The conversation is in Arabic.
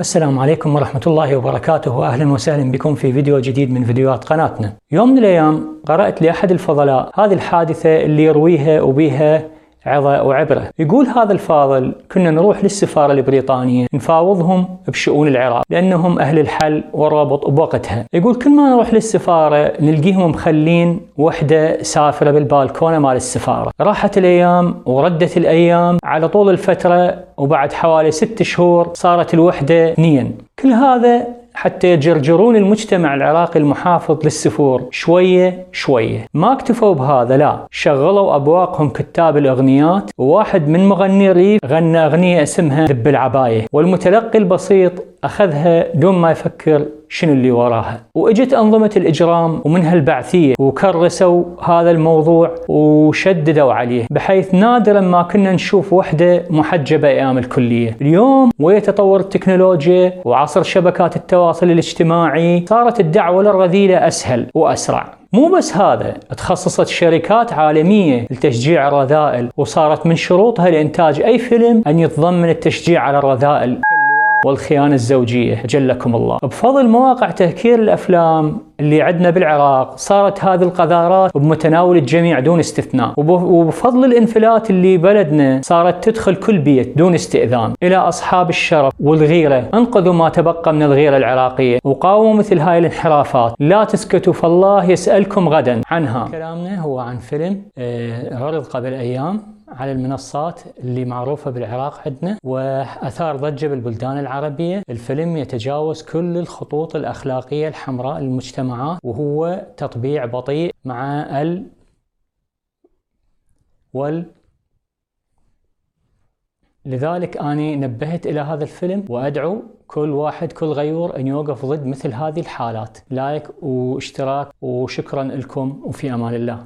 السلام عليكم ورحمة الله وبركاته. وأهلا وسهلا بكم في فيديو جديد من فيديوهات قناتنا. يوم من الأيام قرأت لأحد الفضلاء هذه الحادثة اللي يرويها وبيها عظة وعبرة. يقول هذا الفاضل كنا نروح للسفارة البريطانية نفاوضهم بشؤون العراق لأنهم أهل الحل والرابط بوقتها. يقول كل ما نروح للسفارة نلقيهم مخلين وحدة سافرة بالبالكونة مال السفارة. راحت الأيام وردت الأيام على طول الفترة وبعد حوالي ست شهور صارت الوحدة اثنين كل هذا حتى يجرجرون المجتمع العراقي المحافظ للسفور. شوية شوية. ما اكتفوا بهذا لا. شغلوا أبواقهم كتاب الأغنيات. وواحد من مغني الريف غنى أغنية اسمها دب العباية والمتلقي البسيط أخذها دون ما يفكر شنو اللي وراها؟ وإجت أنظمة الإجرام ومنها البعثية وكرسوا هذا الموضوع وشددوا عليه بحيث نادرا ما كنا نشوف وحدة محجبة أيام الكلية. اليوم ويا تطور التكنولوجيا وعصر شبكات التواصل الاجتماعي صارت الدعوة للرذيلة أسهل وأسرع. مو بس هذا تخصصت شركات عالمية لتشجيع الرذائل وصارت من شروطها لإنتاج أي فيلم أن يتضمن التشجيع على الرذائل. والخيانة الزوجية. جلكم الله. بفضل مواقع تهكير الأفلام اللي عندنا بالعراق صارت هذه القذارات بمتناول الجميع دون استثناء. وبفضل الانفلات اللي بلدنا صارت تدخل كل بيت دون استئذان. إلى أصحاب الشرف والغيرة. أنقذوا ما تبقى من الغيرة العراقية. وقاوموا مثل هاي الانحرافات. لا تسكتوا فالله يسألكم غدا. عنها كلامنا هو عن فيلم آه، عرض قبل أيام. على المنصات اللي معروفة بالعراق عندنا وأثار ضجة بالبلدان العربية. الفيلم يتجاوز كل الخطوط الأخلاقية الحمراء للمجتمعات وهو تطبيع بطيء مع ال وال. لذلك أنا نبهت إلى هذا الفيلم وأدعو كل واحد كل غيور أن يوقف ضد مثل هذه الحالات. لايك واشتراك وشكرا لكم وفي أمان الله.